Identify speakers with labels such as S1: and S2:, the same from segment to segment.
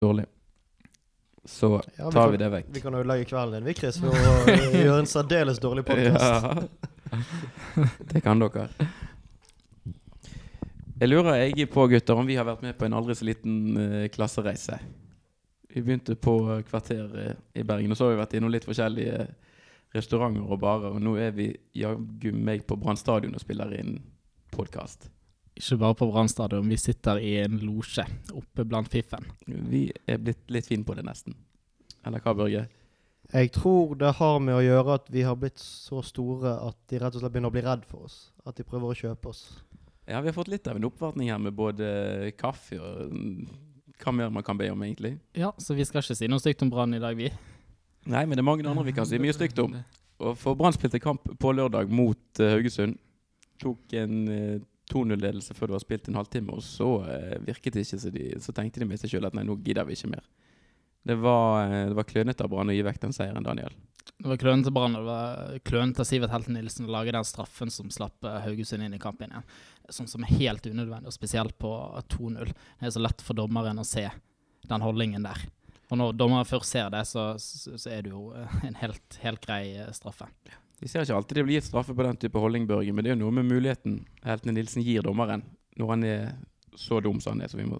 S1: dårlig. Så
S2: Ja, vi
S1: tar
S2: kan-
S1: vi det vekk.
S2: Vi kan ødelegge kvelden din, vi, Chris, for å gjøre en særdeles dårlig podkast.
S1: Ja. Det kan dere. Jeg lurer jeg på, gutter, om vi har vært med på en aldri så liten uh, klassereise. Vi begynte på kvarter eh, i Bergen, og så har vi vært innom litt forskjellige restauranter og barer. Og nå er vi jaggu meg på Brann stadion og spiller inn podkast.
S3: Ikke bare på Brann stadion, vi sitter i en losje oppe blant fiffen.
S1: Vi er blitt litt fine på det, nesten. Eller hva, Børge?
S2: Jeg tror det har med å gjøre at vi har blitt så store at de rett og slett begynner å bli redd for oss. At de prøver å kjøpe oss.
S1: Ja, vi har fått litt av en oppvartning her med både kaffe og mm, hva mer man kan be om, egentlig.
S3: Ja, så vi skal ikke si noe stygt om Brann i dag, vi.
S1: Nei, men det er mange andre vi kan si mye stygt om. Og for Brann spilte kamp på lørdag mot eh, Haugesund. Tok en eh, 2-0-ledelse før du har spilt en halvtime, og så eh, virket det ikke så de Så tenkte de med seg sjøl at nei, nå gidder vi ikke mer. Det var, eh, det var klønete av Brann å gi vekk den seieren, Daniel.
S3: Det var klønete av Brann, og det var klønete av Sivert Helten Nilsen å lage den straffen som slapp eh, Haugesund inn i kampen igjen. Sånn som er helt unødvendig, og spesielt på 2-0. Det er så lett for dommeren å se den holdningen der. Og når dommeren først ser det, så, så, så er det jo eh, en helt, helt grei straffe. straffe.
S1: Vi ser ikke alltid det blir gitt straffe på den type holdning, Børge, men det er jo noe med muligheten Heltene Nilsen gir dommeren når han er så dum som han er, så vi må,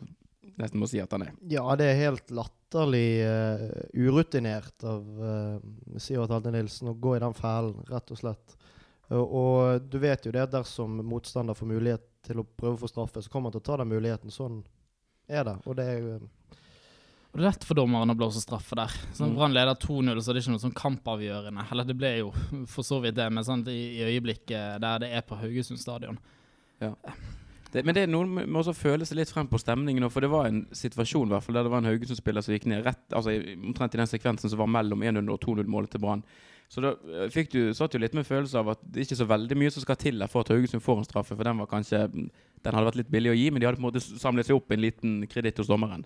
S1: nesten må si at han er.
S2: Ja, det er helt latterlig uh, urutinert av uh, Sivert Helte Nilsen å gå i den fælen, rett og slett. Og, og du vet jo det dersom motstander får mulighet til å prøve å få straffe, så kommer han til å ta den muligheten. Sånn er det. Og det er jo
S3: Og det er lett for dommeren å blåse straffe der. Så
S1: Mm.
S3: Brann leder 2-0, så er det ikke noe sånn kampavgjørende. Eller det ble jo for så vidt det, men sant, i, i øyeblikket der det er på Haugesund stadion.
S1: Det, men det er noen med med også føle seg litt frem på stemningen. nå, For det var en situasjon hvert der det var en Haugesund-spiller som gikk ned rett, altså omtrent i den sekvensen som var mellom 1-0 og 2-0-målet til Brann. Så da eh, fikk du, satt du litt med følelse av at det ikke er så veldig mye som skal til der for at Haugesund får en straffe. For den var kanskje Den hadde vært litt billig å gi, men de hadde på en måte samlet seg opp en liten kreditt hos dommeren.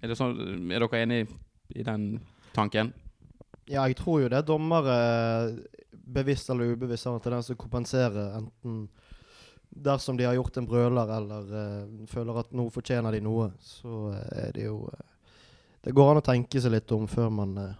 S1: Er, det sånn, er dere enig i den tanken?
S2: Ja, jeg tror jo det. Dommere, bevisst eller ubevisst, har en tendens til å kompensere enten dersom de har gjort en brøler eller uh, føler at nå fortjener de noe. Så eh, er det jo uh, Det går an å tenke seg litt om før man uh,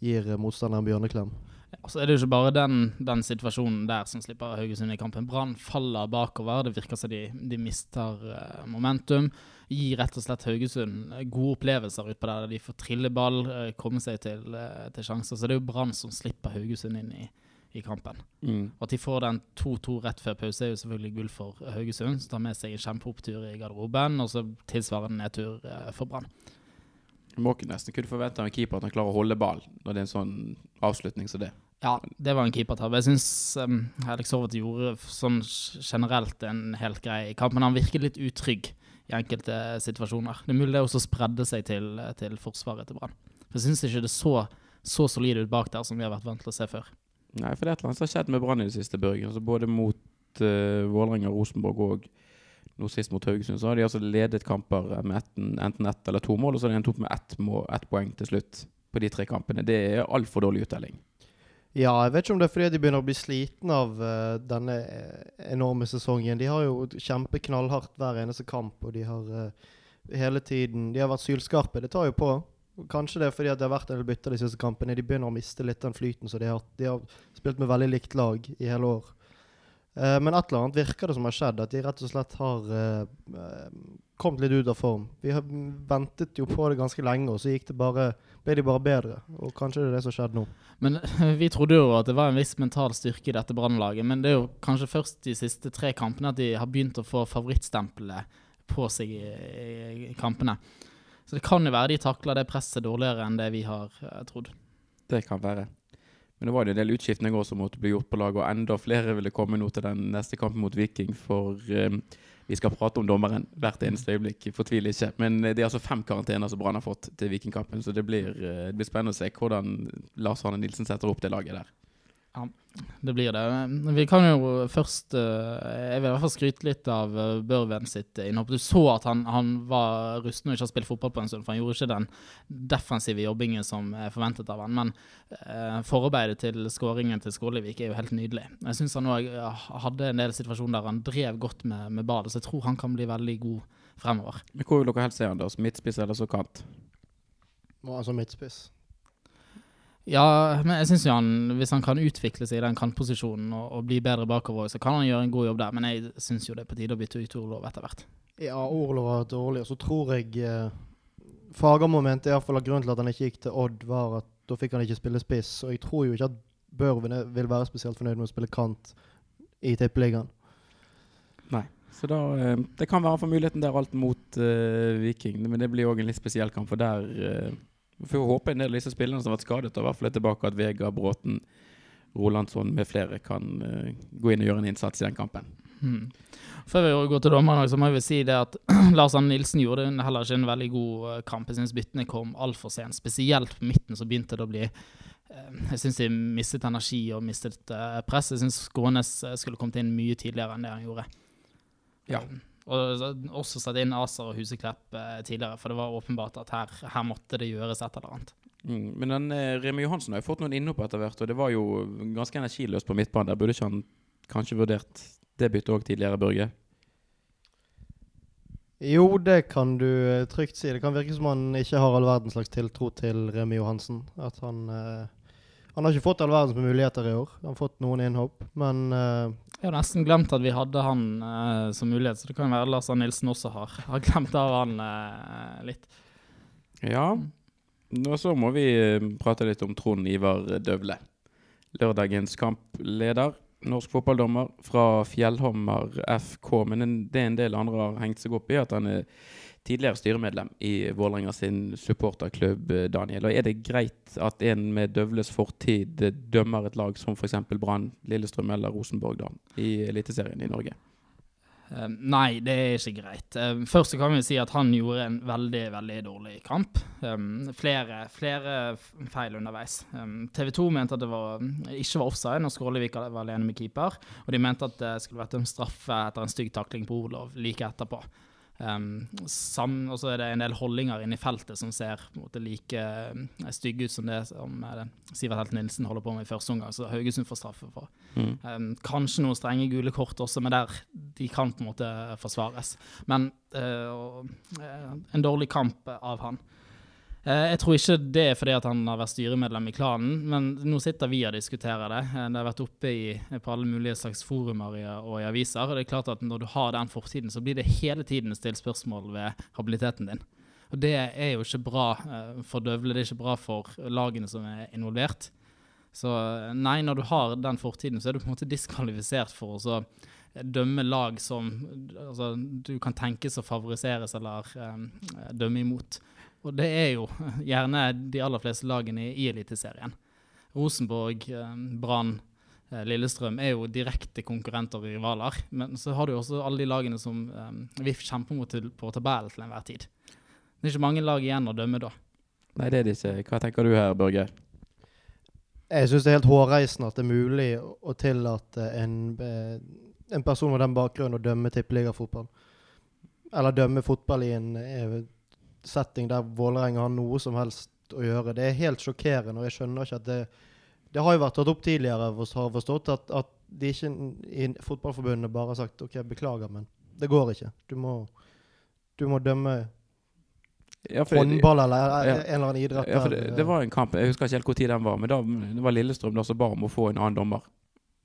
S2: gir motstanderen bjørneklem.
S3: Altså er det jo ikke bare den, den situasjonen der som slipper Haugesund i kampen. Brann faller bakover. Det virker som de, de mister momentum. Gir rett og slett Haugesund eh, gode opplevelser utpå der. De får trille ball, eh, komme seg til, eh, til sjanser. Så det er jo Brann som slipper Haugesund inn i, i kampen.
S1: Mm.
S3: Og at de får den 2-2 rett før pause, er jo selvfølgelig gull for Haugesund. Som tar med seg en kjempeopptur i garderoben, og så tilsvarende nedtur for Brann.
S1: Må ikke nesten kunne forvente av en keeper at han klarer å holde ball når det er en sånn avslutning som det.
S3: Ja, det var en keepertabbe. Jeg syns um, Alex Horvath gjorde sånn generelt en helt grei kamp, men han virket litt utrygg i enkelte situasjoner. Det er mulig det også spredde seg til, til forsvaret til Brann. Jeg syns ikke det så så solid ut bak der som vi har vært vant til å se før.
S1: Nei, for det er et eller annet som har skjedd med Brann i det siste, Børge. Altså både mot uh, Vålerenga, Rosenborg og nå sist mot Haugesund, så har de altså ledet kamper med etten, enten ett eller to mål, og så har de endt opp med ett, må, ett poeng til slutt på de tre kampene. Det er altfor dårlig uttelling.
S2: Ja, jeg vet ikke om det er fordi de begynner å bli slitne av uh, denne eh, enorme sesongen. De har jo kjempet knallhardt hver eneste kamp, og de har uh, hele tiden De har vært sylskarpe. Det tar jo på. Kanskje det er fordi det har vært en del bytter de siste kampene. De begynner å miste litt den flyten som de har. De har spilt med veldig likt lag i hele år. Uh, men et eller annet virker det som har skjedd, at de rett og slett har kommet litt ut av form. Vi har ventet jo på det ganske lenge, og så gikk det bare, ble de bare bedre. Og kanskje det er det som skjedde nå.
S3: Men vi trodde jo at det var en viss mental styrke i dette Brannlaget, men det er jo kanskje først de siste tre kampene at de har begynt å få favorittstempelet på seg i, i, kampene. Så det kan jo være de takler det presset dårligere enn det vi har eh, trodd.
S1: Det kan være. Men det var jo en del utskiftninger som måtte bli gjort på laget, og enda flere ville komme nå til den neste kampen mot Viking, for eh, vi skal prate om dommeren hvert eneste øyeblikk, fortvil ikke. Men eh, det er altså fem karantener som Brann har fått til Vikingkampen, så det blir, eh, det blir spennende å se hvordan Lars Arne Nilsen setter opp det laget der.
S3: Det blir det. Vi kan jo først eh, Jeg vil i hvert fall skryte litt av eh, Børven sitt innhopp. Du så at han, han var rusten og ikke har spilt fotball på en stund, for han gjorde ikke den defensive jobbingen som er forventet av han. Men eh, forarbeidet til skåringen til Skålevik er jo helt nydelig. Jeg syns han òg hadde en del situasjoner der han drev godt med, med badet, så jeg tror han kan bli veldig god fremover.
S1: Men Hvor vil dere helst se han da? Midtspiss eller så kant?
S2: Altså midtspiss.
S3: Ja, men jeg syns jo han, hvis han kan utvikle seg i den kantposisjonen og, og bli bedre bakover, så kan han gjøre en god jobb der. Men jeg syns jo det er på tide å bytte ut Orlov etter hvert.
S2: Ja, Orlov var dårlig. Og så tror jeg eh, Fagermo mente iallfall at grunnen til at han ikke gikk til Odd, var at da fikk han ikke spille spiss. Og jeg tror jo ikke at Børven er- vil være spesielt fornøyd med å spille kant i tippeligaen.
S1: Nei. Så da, eh, Det kan være for muligheten der alt mot eh, Viking, men det blir òg en litt spesiell kamp. For der uh, Vi får håpe en del av disse spillerne som har vært skadet, og i hvert fall er tilbake, at Vegard Bråten, Rolandsson med flere kan uh, gå inn og gjøre en innsats i den kampen.
S3: Hmm. Før vi går til dommerne, så må jeg vel si det at Lars Anne Nilsen gjorde heller ikke en veldig god eh, kamp. Jeg syns byttene kom altfor sent. Spesielt på midten så begynte det å bli eh, Jeg syns de mistet energi og mistet press. Jeg syns Skånes skulle kommet inn mye tidligere enn det han gjorde.
S1: Ja.
S3: Og også satt inn Aser og Huseklepp eh, tidligere, for det var åpenbart at her, her måtte det gjøres et eller annet.
S1: Mm. Men den eh, Remi Johansen har jo fått noen innhopp etter hvert, og det var jo ganske energiløst på midtbanen. Der burde ikke han kanskje vurdert det byttet òg tidligere, Børge?
S2: Jo, det kan du eh, trygt si. Det kan virke som han ikke har all verdens slags tiltro til Remi Johansen. At han eh, Han har ikke fått all verdens muligheter i år. Han har fått noen innhopp, men eh,
S3: Jeg har nesten glemt at vi hadde han uh, som mulighet, så det kan være Lars Arne Nilsen også har, har glemt av han uh, litt.
S1: Ja. Og så må vi eh, prate litt om Trond Ivar Døvle. Lørdagens kampleder. Norsk fotballdommer fra Fjellhammer FK. Men det er en del andre har hengt seg opp i, at han er tidligere styremedlem i Vålerenga sin supporterklubb, eh, Daniel. Og Er det greit at en med Døvles fortid eh, dømmer et lag som f.eks. Brann, Lillestrøm eller Rosenborg da, i Eliteserien i Norge?
S3: Um, nei, det er ikke greit. Um, først kan vi si at han gjorde en veldig, veldig dårlig kamp. Um, flere, flere feil underveis. TV 2 mente at det var, ikke var offside når Skålevik var alene med keeper. Og de mente at det skulle vært en straffe etter en stygg takling på Olov like etterpå. Um, sam, og så er det en del holdinger inne i feltet som ser måte, like uh, stygge ut som det som uh, Sivert Helt Nilsen holder på med i første omgang, så Haugesund får straffe for.
S1: Mm.
S3: Um, kanskje noen strenge gule kort også, men der de kan på en måte forsvares. Men uh, en dårlig kamp av han. Eh, jeg tror ikke det er fordi han har vært styremedlem i klanen, men nå sitter vi og diskuterer det. Eh, det har vært oppe i, på alle mulige slags forumer og i aviser. og det er klart at Når du har den fortiden, så blir det hele tiden stilt spørsmål ved habiliteten din. Og Det er jo ikke bra eh, for Døvle, det er ikke bra for lagene som er involvert. Så nei, når du har den fortiden, så er du på en måte diskvalifisert for å dømme lag som altså, du kan tenkes å favoriseres eller um, dømme imot. Og det er jo gjerne de aller fleste lagene i Eliteserien. Rosenborg, eh, Brann, eh, Lillestrøm er jo direkte konkurrenter og rivaler. Men så har du jo også alle de lagene som eh, VIF kjemper mot på tabellen til enhver tid. Det er ikke mange lag igjen å dømme da.
S1: Nei, det er det ikke. Hva tenker du her, Børge?
S2: jeg syns det er helt hårreisende at det er mulig å, tillate en, en person med den bakgrunnen å dømme tippeligafotball. Eller dømme fotball i en setting der Vålerenga har noe som helst å gjøre. Det er helt sjokkerende, og jeg skjønner ikke at det Det har jo vært tatt opp tidligere, har forstått, at, at de ikke i Fotballforbundet bare har sagt OK, beklager, men det går ikke. Du må, du må dømme
S1: Ja,
S2: håndball eller
S1: Ja.
S2: en eller annen idrett.
S1: Ja, det, det var en kamp, jeg husker ikke helt hvor tid den var, men da, det var Lillestrøm da som ba om å få en annen dommer.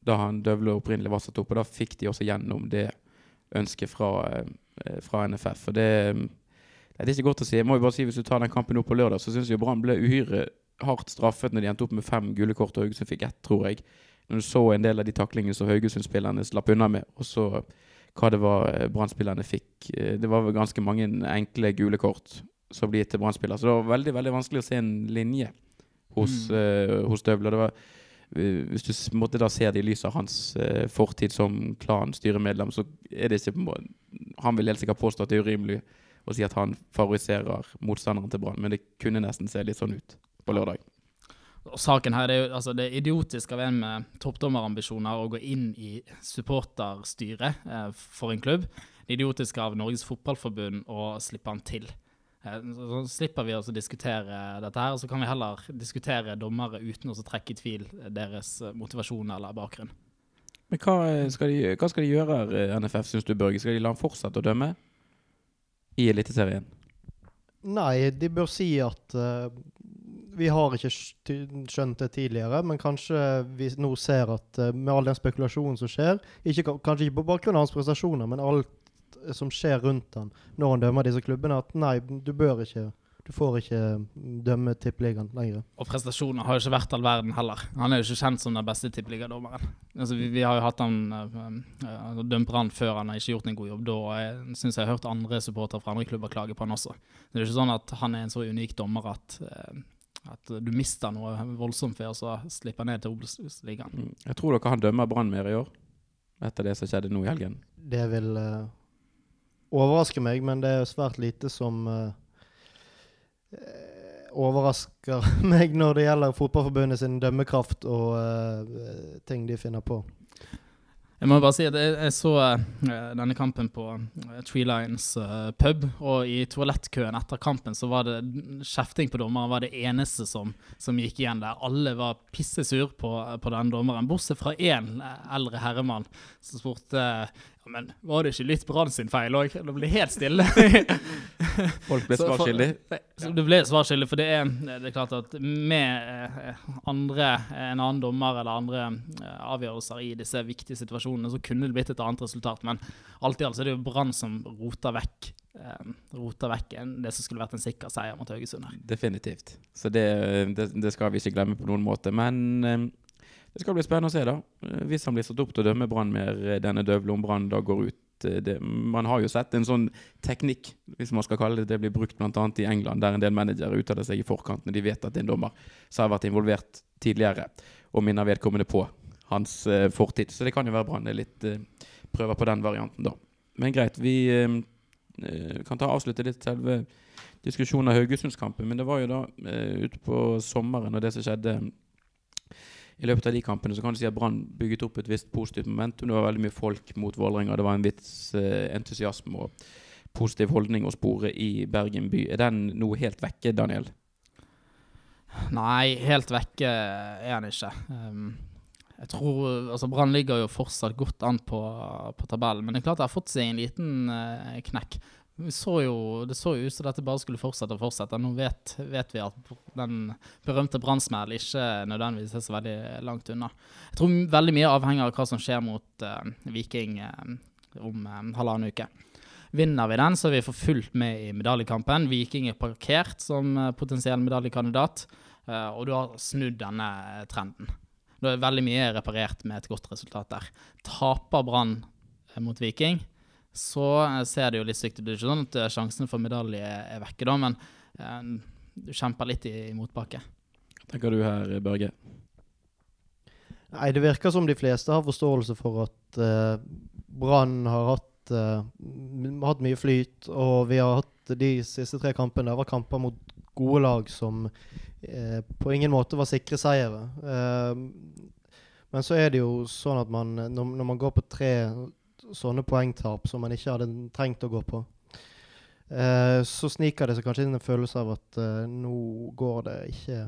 S1: Da han Døvle opprinnelig var satt opp, og da fikk de også gjennom det ønsket fra, eh, fra NFF. Og det, det er ikke godt å si. Jeg må jo bare si, Hvis du tar den kampen opp på lørdag, så syns jeg Brann ble uhyre hardt straffet når de endte opp med fem gule kort, og Haugesund fikk ett, tror jeg. Når du så en del av de taklingene som Haugesund-spillerne slapp unna med, og så hva det var eh, Brann-spillerne fikk. Eh, Det var vel ganske mange enkle gule kort som ble gitt til Brann-spillere. Så det var veldig veldig vanskelig å se en linje hos,
S3: Mm.
S1: Uh, hos var, hvis du måtte da se det i lys av hans uh, fortid som klan-styremedlem, så er det ikke Han vil helt sikkert påstå at det er urimelig å si at han favoriserer motstanderen til Brann, men det kunne nesten se litt sånn ut på lørdag.
S3: Og saken her, det er jo altså, det er idiotisk av en med toppdommerambisjoner å gå inn i supporterstyret eh, for en klubb. Det er idiotisk av Norges Fotballforbund å slippe han til. Eh, så, så slipper vi altså diskutere dette her, og så kan vi heller diskutere dommere uten å trekke i tvil deres motivasjon eller bakgrunn.
S1: Men hva eh, skal de, hva skal de gjøre, eh, NFF, syns du, Børge? Skal de la han fortsette å dømme? I Eliteserien?
S2: Nei, de bør si at uh, vi har ikke skjønt det tidligere, men kanskje vi nå ser at uh, med all den spekulasjonen som skjer, ikke, kanskje ikke på bakgrunn av hans prestasjoner, men alt som skjer rundt han når han dømmer disse klubbene, at nei, du bør ikke Du får ikke mm, dømme tippeligaen lenger.
S3: Og prestasjonene har jo ikke vært all verden heller. Han er jo ikke kjent som den beste tippeligadommeren. Altså, vi, vi har jo hatt han uh, uh, dømt Brann før han har ikke gjort en god jobb. Da uh, syns jeg har hørt andre supportere fra andre klubber klage på han også. Det er ikke sånn at han er en så unik dommer at, uh, at du mister noe voldsomt ved å så slippe ned til Obos-ligaen.
S1: Mm. Jeg tror dere han dømmer Brann mer i år, etter det som skjedde nå i helgen.
S2: Det vil uh, overraske meg, men det er svært lite som eh, overrasker meg når det gjelder Fotballforbundet sin dømmekraft og uh, ting de finner på.
S3: Jeg må bare si at jeg, så eh, denne kampen på eh, Tree Lions eh, pub, og i toalettkøen etter kampen så var det kjefting på dommeren var det eneste som, som gikk igjen der. Alle var pissesur på, på den dommeren, bortsett fra én eh, eldre herremann som spurte ja, men var det ikke litt Brann sin feil òg? Det ble helt stille.
S1: Folk ble
S3: Så for-
S1: svarskyldig.
S3: Det ble svarskyldig, for det er, det er klart at med eh, andre, en annen dommer eller andre eh, avgjørelser i disse viktige situasjonene, så kunne det blitt et annet resultat. Men alt i alt så er det jo Brann som roter vekk, eh, roter vekk det som skulle vært en sikker seier mot Haugesund.
S1: Definitivt. Så det, det, det skal vi ikke glemme på noen måte. Men eh, det skal bli spennende å se, da. Eh, Hvis han blir satt opp til å dømme Brann mer eh, denne døvle Brann da går ut. eh, Det, man har jo sett en sånn teknikk, hvis man skal kalle det det, blir brukt bl.a. i England, der en del managere uttaler seg i forkant når de vet at en dommer har vært involvert tidligere, og minner vedkommende på hans eh, fortid. Så det kan jo være Brann er litt eh, prøver på den varianten, da. Men greit, vi eh, kan ta avslutte litt selve diskusjonen av Haugesundskampen, men det var jo da ute på sommeren og det som skjedde i løpet av de kampene, så kan du si at Brann bygget opp et visst positivt momentum. Det var veldig mye folk mot Vålerenga. Det var en vits eh, entusiasme og positiv holdning å spore i Bergen by. Er den nå helt vekke, Daniel?
S3: Nei, helt vekke er han ikke. Um, jeg tror, altså Brann ligger jo fortsatt godt an på, på tabellen, men det er klart det har fått seg en liten uh, knekk. Så jo, det så jo ut som dette bare skulle fortsette og fortsette. Nå vet, vet vi at den berømte brannsmell ikke nødvendigvis er så veldig langt unna. Jeg tror veldig mye avhenger av hva som skjer mot uh, Viking uh, om uh, halvannen uke. Vinner vi den, så er vi for fullt med i medaljekampen. Viking er parkert som potensiell medaljekandidat, og du har snudd denne trenden. Da er veldig mye reparert med et godt resultat der. Taper Brann mot Viking, så eh, ser det jo litt stygt ut. Det er ikke sånn at eh, sjansen for medalje er vekke da, men eh, du kjemper litt i, i motbakke.
S1: Tenker du her, Børge?
S2: Nei, det virker som de fleste har forståelse for at eh, Brann har hatt, eh, hatt mye flyt, og vi har hatt de siste tre kampene. Det var kamper mot gode lag som eh, på ingen måte var sikre seire. Eh, men så er det jo sånn at man, når, når man går på tre sånne poengtap som man ikke hadde trengt å gå på, eh, så sniker det seg kanskje inn en følelse av at eh, nå går det ikke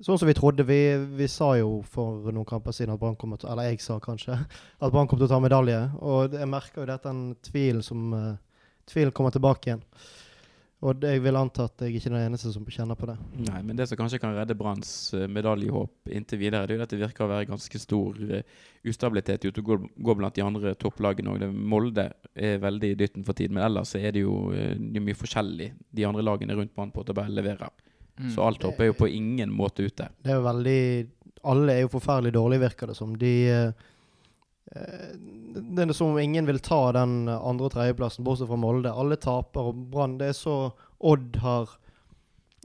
S2: Sånn som vi trodde. Vi, vi sa jo for noen kamper siden at Brann kom til Eller jeg sa kanskje at Brann kom til å ta medalje. Og jeg merker jo dette den tvilen som eh, Tvilen kommer tilbake igjen. Og jeg vil anta at jeg ikke er den eneste som kjenner på det.
S1: Nei, men det som kanskje kan redde Branns eh, medaljehåp inntil videre, det er jo at det virker å være ganske stor eh, ustabilitet ute og går, går blant de andre topplagene. Det, Molde er veldig i dytten for tiden, men ellers så er det jo eh, det er mye forskjellig de andre lagene rundt Brann på tabellen leverer.
S3: Mm.
S1: Så alt håp er jo på ingen måte ute.
S2: Det er jo veldig Alle er jo forferdelig dårlige, virker det som. De Det er som om ingen vil ta den andre- og tredjeplassen, bortsett fra Molde. Alle taper, og Brann Det er så Odd har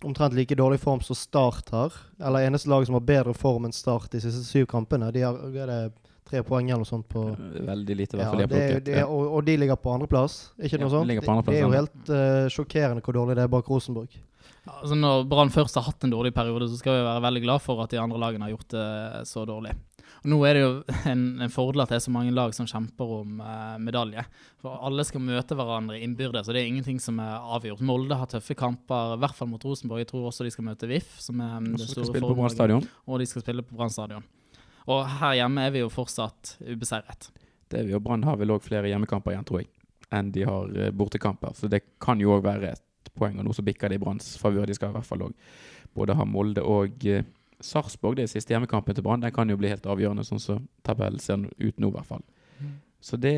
S2: omtrent like dårlig form som Start har. Eller eneste lag som har bedre form enn Start de siste syv kampene. De har er det tre poeng eller noe sånt på
S1: Veldig lite, i hvert
S2: ja,
S1: fall. de har
S2: det,
S1: plukket.
S2: det, og, og de ligger på andreplass, ikke
S1: Ja,
S2: noe sånt?
S1: De på andreplass,
S2: det er jo helt uh, sjokkerende hvor dårlig det er bak Rosenborg.
S3: Altså Når Brann først har hatt en dårlig periode, så skal vi være veldig glad for at de andre lagene har gjort det så dårlig. Nå er det jo en, en fordel at det er så mange lag som kjemper om eh, medalje. For alle skal møte hverandre innbyrdes, og det er ingenting som er avgjort. Molde har tøffe kamper, i hvert fall mot Rosenborg. Jeg tror også de skal møte VIF, som er mm,
S1: Og
S3: det store
S1: Brann
S3: Og de skal spille på Brann stadion. Og her hjemme er vi jo fortsatt ubeseiret.
S1: Det er vi, og Brann har vel òg flere hjemmekamper igjen, tror jeg. enn de har eh, bortekamper. Så det kan jo òg være et poeng, og nå så bikker det i Branns favør. De skal i hvert fall òg både ha Molde og eh, Sarpsborg. Det er siste hjemmekampen til Brann. Den kan jo bli helt avgjørende, sånn som tabellen ser ut nå, i hvert fall. Så det,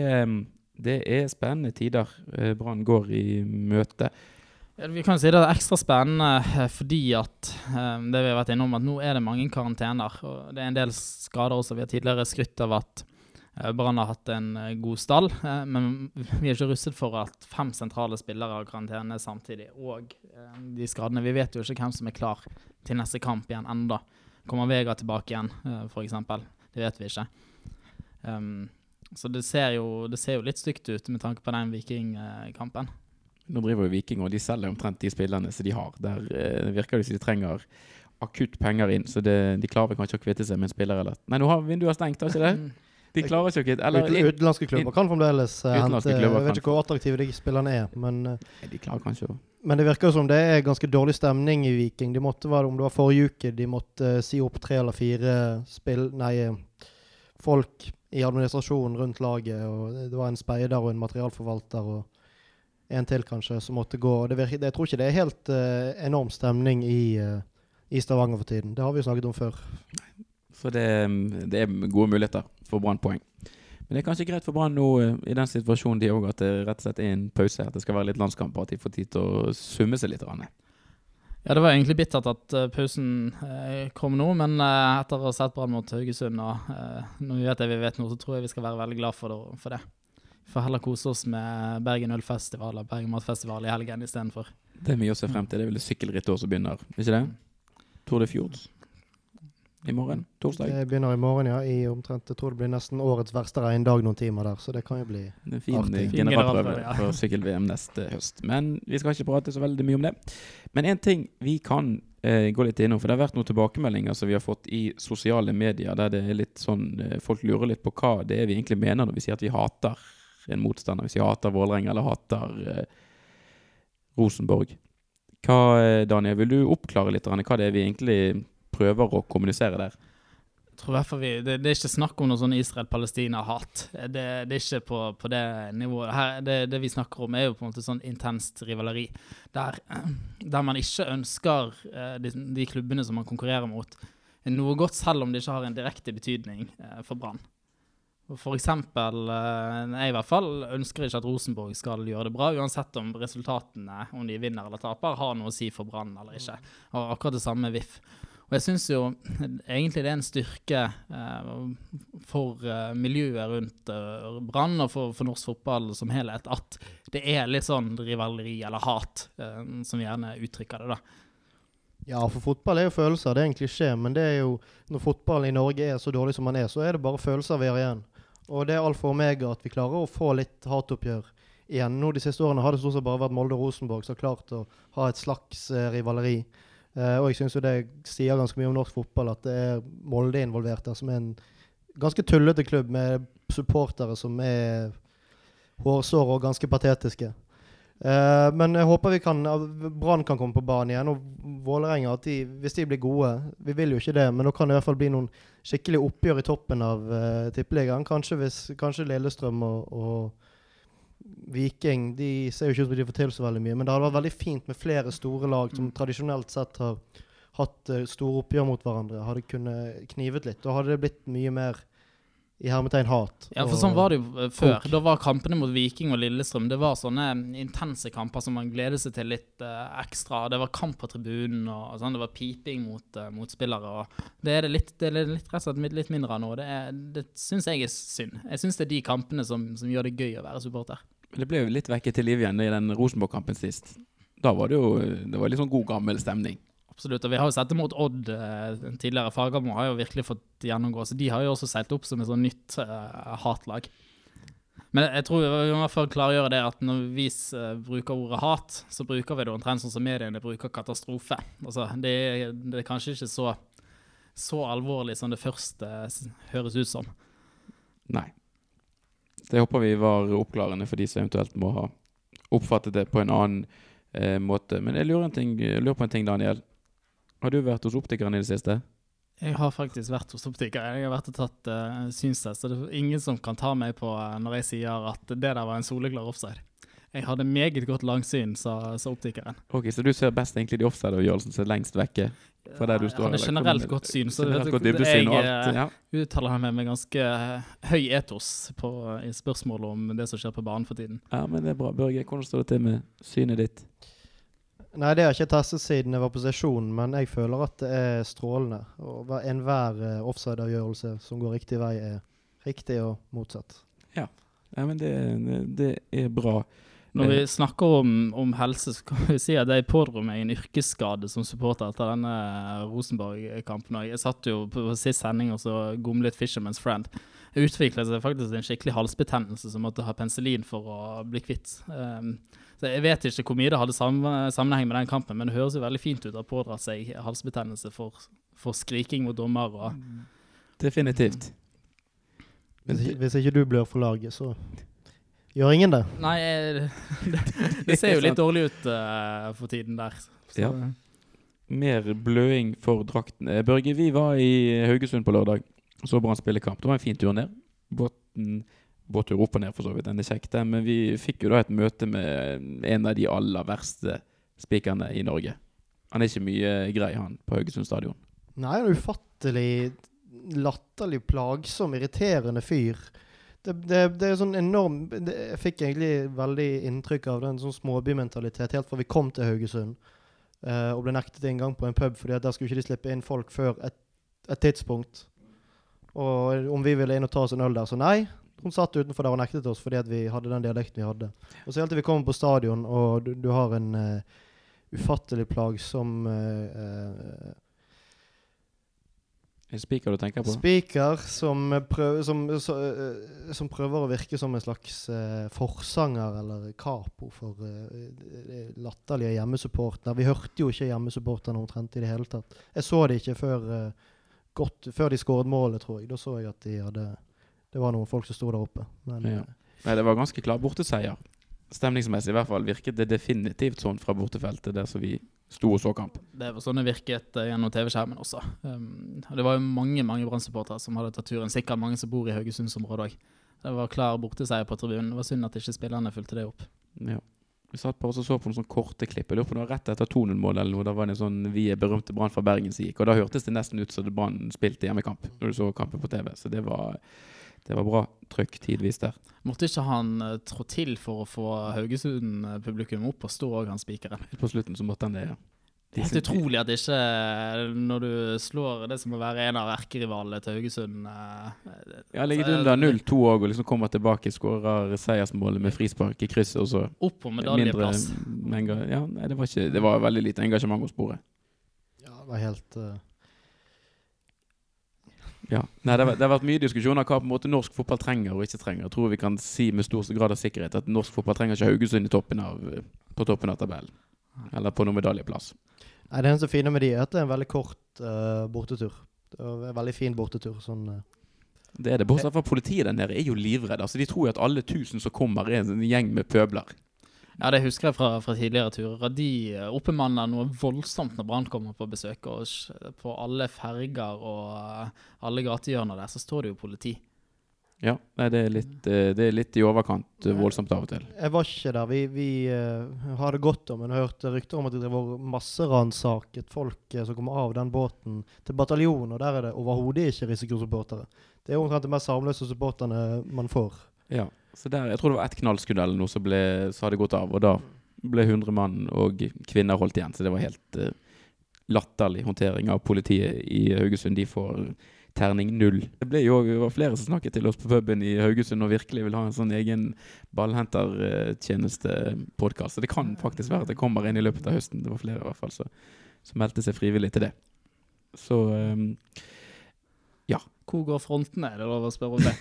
S1: det er spennende tider eh, Brann går i møte.
S3: Vi kan si det er ekstra spennende eh, fordi at det vi har vært innom, at nå er det mange karantener. og Det er en del skader også. Vi har tidligere skrytt av at Brann har hatt en eh, god stall, eh, men vi er ikke rustet for at fem sentrale spillere har karantene samtidig. Og eh, de skadene Vi vet jo ikke hvem som er klar til neste kamp igjen enda. Kommer Vega tilbake igjen, eh, f.eks.? Det vet vi ikke. Um, så det ser, jo, det ser jo litt stygt ut med tanke på den Vikingkampen.
S1: Nå driver jo Viking og de selger omtrent de spillerne som de har. Der eh, virker det som de trenger akutt penger inn, så det, de klarer kanskje å kvitte seg med en spiller eller Nei, nå har vinduet stengt, har ikke det? De klarer ikke å kvitte Eller
S2: utenlandske klubber kan fremdeles
S1: Utenlandske
S2: hente Jeg vet ikke hvor attraktive de spillerne er, men, eh,
S1: de klarer kanskje
S2: men det virker som det er ganske dårlig stemning i Viking. De måtte, være, om det var forrige uke, de måtte eh, si opp tre eller fire spill... Nei, folk i administrasjonen rundt laget. og Det var en speider og en materialforvalter og en til kanskje som måtte gå. Det virker, jeg tror ikke det er helt enorm stemning i, i Stavanger for tiden. Det har vi jo snakket om før.
S1: Så det, det er gode muligheter for Brann-poeng. Men det er kanskje greit for Brann nå eh, i den situasjonen de òg, at det rett og slett er en pause. At det skal være litt landskamper, at de får tid til å summe seg litt. grann.
S3: Ja, det var egentlig bittert at eh, pausen eh, kom nå, men etter å ha sett Brann mot Haugesund og når vi vet det vi vet nå, så tror jeg vi skal være veldig glad for det. Vi får heller kose oss med Bergen Ølfestival og Bergen Matfestival i helgen istedenfor.
S1: Det er mye å se frem til. Det er vel sykkelrittet også som begynner, ikke det? Tour de Fjords i morgen, torsdag.
S2: Det begynner i morgen, ja. I omtrent, jeg tror det blir nesten årets verste regndag noen timer der, så det kan jo bli
S1: Det en fin
S2: Artig.
S1: eh,
S3: Fin
S1: generalprøve
S3: ja.
S1: for sykkel-VM neste høst. Men vi skal ikke prate så veldig mye om det. Men en ting vi kan eh, gå litt innom, for det har vært noen tilbakemeldinger som vi har fått i sosiale medier, der det er litt sånn eh, Folk lurer litt på hva det er vi egentlig mener når vi sier at vi hater en motstander. Hvis vi hater Vålerenga eller hater eh, Rosenborg. Hva, eh, Daniel, vil du oppklare litt hva det er vi egentlig prøver å kommunisere der?
S3: Tror hvert vi, det, det er ikke snakk om noe sånn Israel-Palestina-hat. Det, det er ikke på, på det nivået. Her, det, det vi snakker om, er jo på en måte sånn intenst rivaleri. Der, der man ikke ønsker eh, de, de klubbene som man konkurrerer mot, noe godt, selv om det ikke har en direkte betydning eh, for Brann. For eksempel, eh, jeg i hvert fall ønsker ikke at Rosenborg skal gjøre det bra, uansett om resultatene, om de vinner eller taper, har noe å si for Brann eller ikke. Og akkurat det samme VIF. Og jeg syns jo egentlig det er en styrke eh, for eh, miljøet rundt eh, Brann og for, for norsk fotball som helhet at det er litt sånn rivaleri eller hat, eh, som vi gjerne uttrykker det, da.
S2: Ja, for fotball er jo følelser. Det er en klisjé, men det er jo når fotballen i Norge er så dårlig som man er, så er det bare følelser vi har igjen. Og det er alfa og omega at vi klarer å få litt hatoppgjør igjen. Nå De siste årene har det stort sett bare vært Molde og Rosenborg som har klart å ha et slags eh, rivaleri. Eh, og jeg syns jo det sier ganske mye om norsk fotball at det er Molde involvert der, som er en ganske tullete klubb med supportere som er hårsåre og ganske patetiske. Uh, men jeg håper vi kan Brann kan komme på banen igjen. Og Vålerenga, de, hvis de blir gode Vi vil jo ikke det, men nå kan det i hvert fall bli noen skikkelig oppgjør i toppen av uh, Tippeligaen. Kanskje, kanskje Lillestrøm og, og Viking De ser jo ikke ut som de får til så veldig mye. Men det hadde vært veldig fint med flere store lag som tradisjonelt sett har hatt uh, store oppgjør mot hverandre. Hadde kunnet knivet litt. Da hadde det blitt mye mer i hermetegn hat.
S3: Ja, for sånn var det jo eh, før. Da var kampene mot Viking og Lillestrøm Det var sånne intense kamper som man gleder seg til litt uh, ekstra. Det var kamp på tribunen, og sånn. det var piping mot uh, motspillere. Og det er det litt, det er litt, rett og slett litt mindre av nå. Det, er- det syns jeg er synd. Jeg syns det er de kampene som, som gjør det gøy å være supporter.
S1: Men det ble jo litt vekket til liv igjen i den Rosenborg-kampen sist. Da var det jo det var litt sånn god, gammel stemning.
S3: Absolutt. Og vi har jo sett det mot Odd eh, tidligere. Fagermo har jo virkelig fått gjennomgå. Så de har jo også seilt opp som et sånn nytt uh, hatlag. Men jeg tror vi må fall klargjøre det at når vi eh, bruker ordet hat, så bruker vi det omtrent sånn som mediene bruker katastrofe. Altså, det, det er kanskje ikke så, så alvorlig som det først høres ut som.
S1: Nei. Det håper vi var oppklarende for de som eventuelt må ha oppfattet det på en annen eh, måte. Men jeg lurer, en ting, jeg lurer på en ting, Daniel. Har du vært hos optikeren i det siste?
S3: Jeg har faktisk vært hos optikeren. Jeg har vært og tatt uh, synstest. Og det er ingen som kan ta meg på uh, når jeg sier at det der var en soleklar offside. Jeg hadde meget godt langsyn, sa, sa optikeren.
S1: Ok, Så du ser best egentlig de offside-avgjørelsene som er lengst vekke fra der du står?
S3: Han
S1: er
S3: generelt godt syn, så
S1: Generelt godt jeg,
S3: jeg
S1: alt.
S3: eh,
S1: Ja.
S3: uttaler meg med ganske eh, høy etos på, i spørsmålet om det som skjer på banen for tiden.
S1: ja, men det er bra. Børge, hvordan står det til med synet ditt?
S2: Nei, det har ikke testet siden jeg var på sesjonen, men jeg føler at det er strålende. Og hver- enhver uh, offside-avgjørelse som går riktig vei, er riktig og motsatt.
S1: Ja, men det, det, det er bra.
S3: Når
S1: Eh.
S3: vi snakker om, om helse, så kan vi si at jeg pådro meg en yrkesskade som supporter etter denne Rosenborg-kampen. Jeg satt jo på sist sending og så gomlet Fisherman's Friend. Det utviklet seg faktisk en skikkelig halsbetennelse som måtte ha penicillin for å bli kvitt. Um, så Jeg vet ikke hvor mye det hadde sammenheng med den kampen, men det høres jo veldig fint ut å ha pådratt seg halsbetennelse for, for skriking mot dommer. og
S1: Definitivt.
S2: Hvis, ikke- hvis ikke du blør for laget, så gjør ingen det.
S3: Nei, det, det ser jo litt dårlig ut uh, for tiden der. Så,
S1: Ja. Mer bløing for drakten. Eh, Børge, vi var i Haugesund på lørdag. Så Brann spille kamp. Det var en fin tur ned. Båten båttur opp og ned, for så vidt. Den er kjekk, den. Men vi fikk jo da et møte med en av de aller verste spikerne i Norge. Han er ikke mye grei, han, på Haugesund stadion.
S2: Nei, en ufattelig latterlig, plagsom, irriterende fyr. Det, det, det er sånn enorm det, Jeg fikk egentlig veldig inntrykk av den sånn småbymentalitet helt fra vi kom til Haugesund. uh, og ble nektet inngang på en pub fordi at der skulle ikke de slippe inn folk før et, et tidspunkt. Og om vi ville inn og ta oss en øl der, så nei. Hun satt utenfor der og nektet oss fordi at vi hadde den dialekten vi hadde. Og så helt til vi kommer på stadion, og du, du har en uh, ufattelig plagsom uh, uh,
S1: En spiker du tenker på?
S2: Spiker som, prøver, som, så, eh, som prøver å virke som en slags uh, forsanger eller capo for uh, latterlige hjemmesupporter. Vi hørte jo ikke hjemmesupporterne omtrent i det hele tatt. Jeg så det ikke før, godt, før de skåret målet, tror jeg. Da så jeg at de hadde Det var noen folk som sto der oppe. Men
S1: Ja. Nei, det var ganske klar borteseier. Stemningsmessig i hvert fall virket det definitivt sånn fra bortefeltet der som vi sto og så kamp.
S3: Det var sånn det virket eh, gjennom TV-skjermen også. Um, det var jo mange mange Brann-supportere som hadde tatt turen. Sikkert mange som bor i Haugesundsområdet òg. Det var klar borteseier på tribunen. Det var synd at ikke spillerne fulgte det opp.
S1: Ja. Vi satt bare og så på noen sånne korte klipp. Jeg lurer på det var rett etter 2-0-målet eller noe. Da var det en sånn Vi er berømte Brann fra Bergen som gikk. Og da hørtes det nesten ut som det Brann spilte hjemmekamp når du så kampen på TV. Så det var, det var bra trøkk tidvis der.
S3: Måtte ikke han uh, trå til for å få Haugesund-publikum opp og stå òg, han spikeren?
S1: På slutten så måtte han det, ja.
S3: Det er helt utrolig at ikke, når du slår det som må være en av erkerivalene til Haugesund uh,
S1: Ja, ligget
S3: er
S1: under 0-2 òg, og liksom kommer tilbake, skårer seiersmålet med frispark i krysset, og så
S3: Opp på medaljeplass.
S1: Ja, nei, det var ikke Det var veldig lite engasjement å spore.
S2: ja, det var helt eh,
S1: Ja. Nei, det, har, det har vært mye diskusjoner hva på en måte norsk fotball trenger og ikke trenger. Jeg tror vi kan si med stor grad av sikkerhet at norsk fotball trenger ikke Haugesund i toppen av, på toppen av tabellen. Eller på noen medaljeplass.
S2: Nei, Det eneste fine med de er at det er en veldig kort uh, bortetur. Det er en veldig fin bortetur. sånn... Uh.
S1: Det er det. Bortsett fra politiet der nede er jo livredde. Altså, de tror jo at alle tusen som kommer, er en gjeng med pøbler.
S3: Ja, det husker jeg fra, fra tidligere turer. De eh, oppbemanner noe voldsomt når Brann kommer på besøk. Og på alle ferger og eh, alle gatehjørner der, så står det jo politi.
S1: Ja, nei, det er litt, eh, det er litt i overkant voldsomt av og til.
S2: Jeg var ikke der. Vi, vi eh, har det godt om, men hørte rykter om at de driver masseransaket folk som kommer av den båten til bataljonen, og der er det overhodet ikke risikosupportere. Det er omtrent de mest harmløse supporterne man får.
S1: Ja, så der, Jeg tror det var ett knallskudd eller noe som, ble, hadde gått av, og da ble 100 mann og kvinner holdt igjen. Så det var helt uh, latterlig håndtering av politiet i Haugesund. De får terning null. Det ble jo det var flere som snakket til oss på puben i Haugesund og virkelig vil ha en sånn egen ballhentertjenestepodkast. Så det kan faktisk være at det kommer inn i løpet av høsten. Det var flere i hvert fall som som meldte seg frivillig til det. Så ja
S3: Hvor går frontene? Er det lov å spørre om det?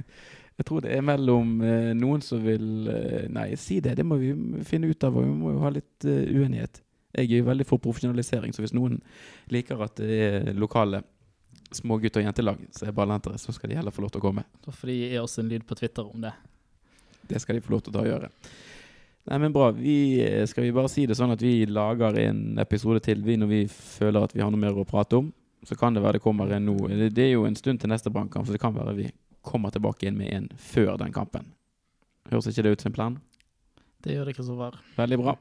S1: Jeg tror det er mellom eh, noen som vil eh, Nei, si det. Det må vi finne ut av. og Vi må jo ha litt eh, uenighet. Jeg er jo veldig for profesjonalisering, så hvis noen liker at det er lokale små gutt- og jentelag som er ballhentere, så skal de heller få lov til å komme.
S3: Da får de gi oss en lyd på Twitter om det.
S1: Det skal de få lov til å ta og gjøre. Nei, men bra. Vi, eh, skal vi bare si det sånn at vi lager en episode til vi når vi føler at vi har noe mer å prate om? så kan det være det kommer en nå. Det, det er jo en stund til neste bankkamp, så det kan være vi kommer tilbake inn med en før den kampen. Høres ikke det ut som en plan?
S3: Det gjør det, Kristoffer.
S1: Veldig bra.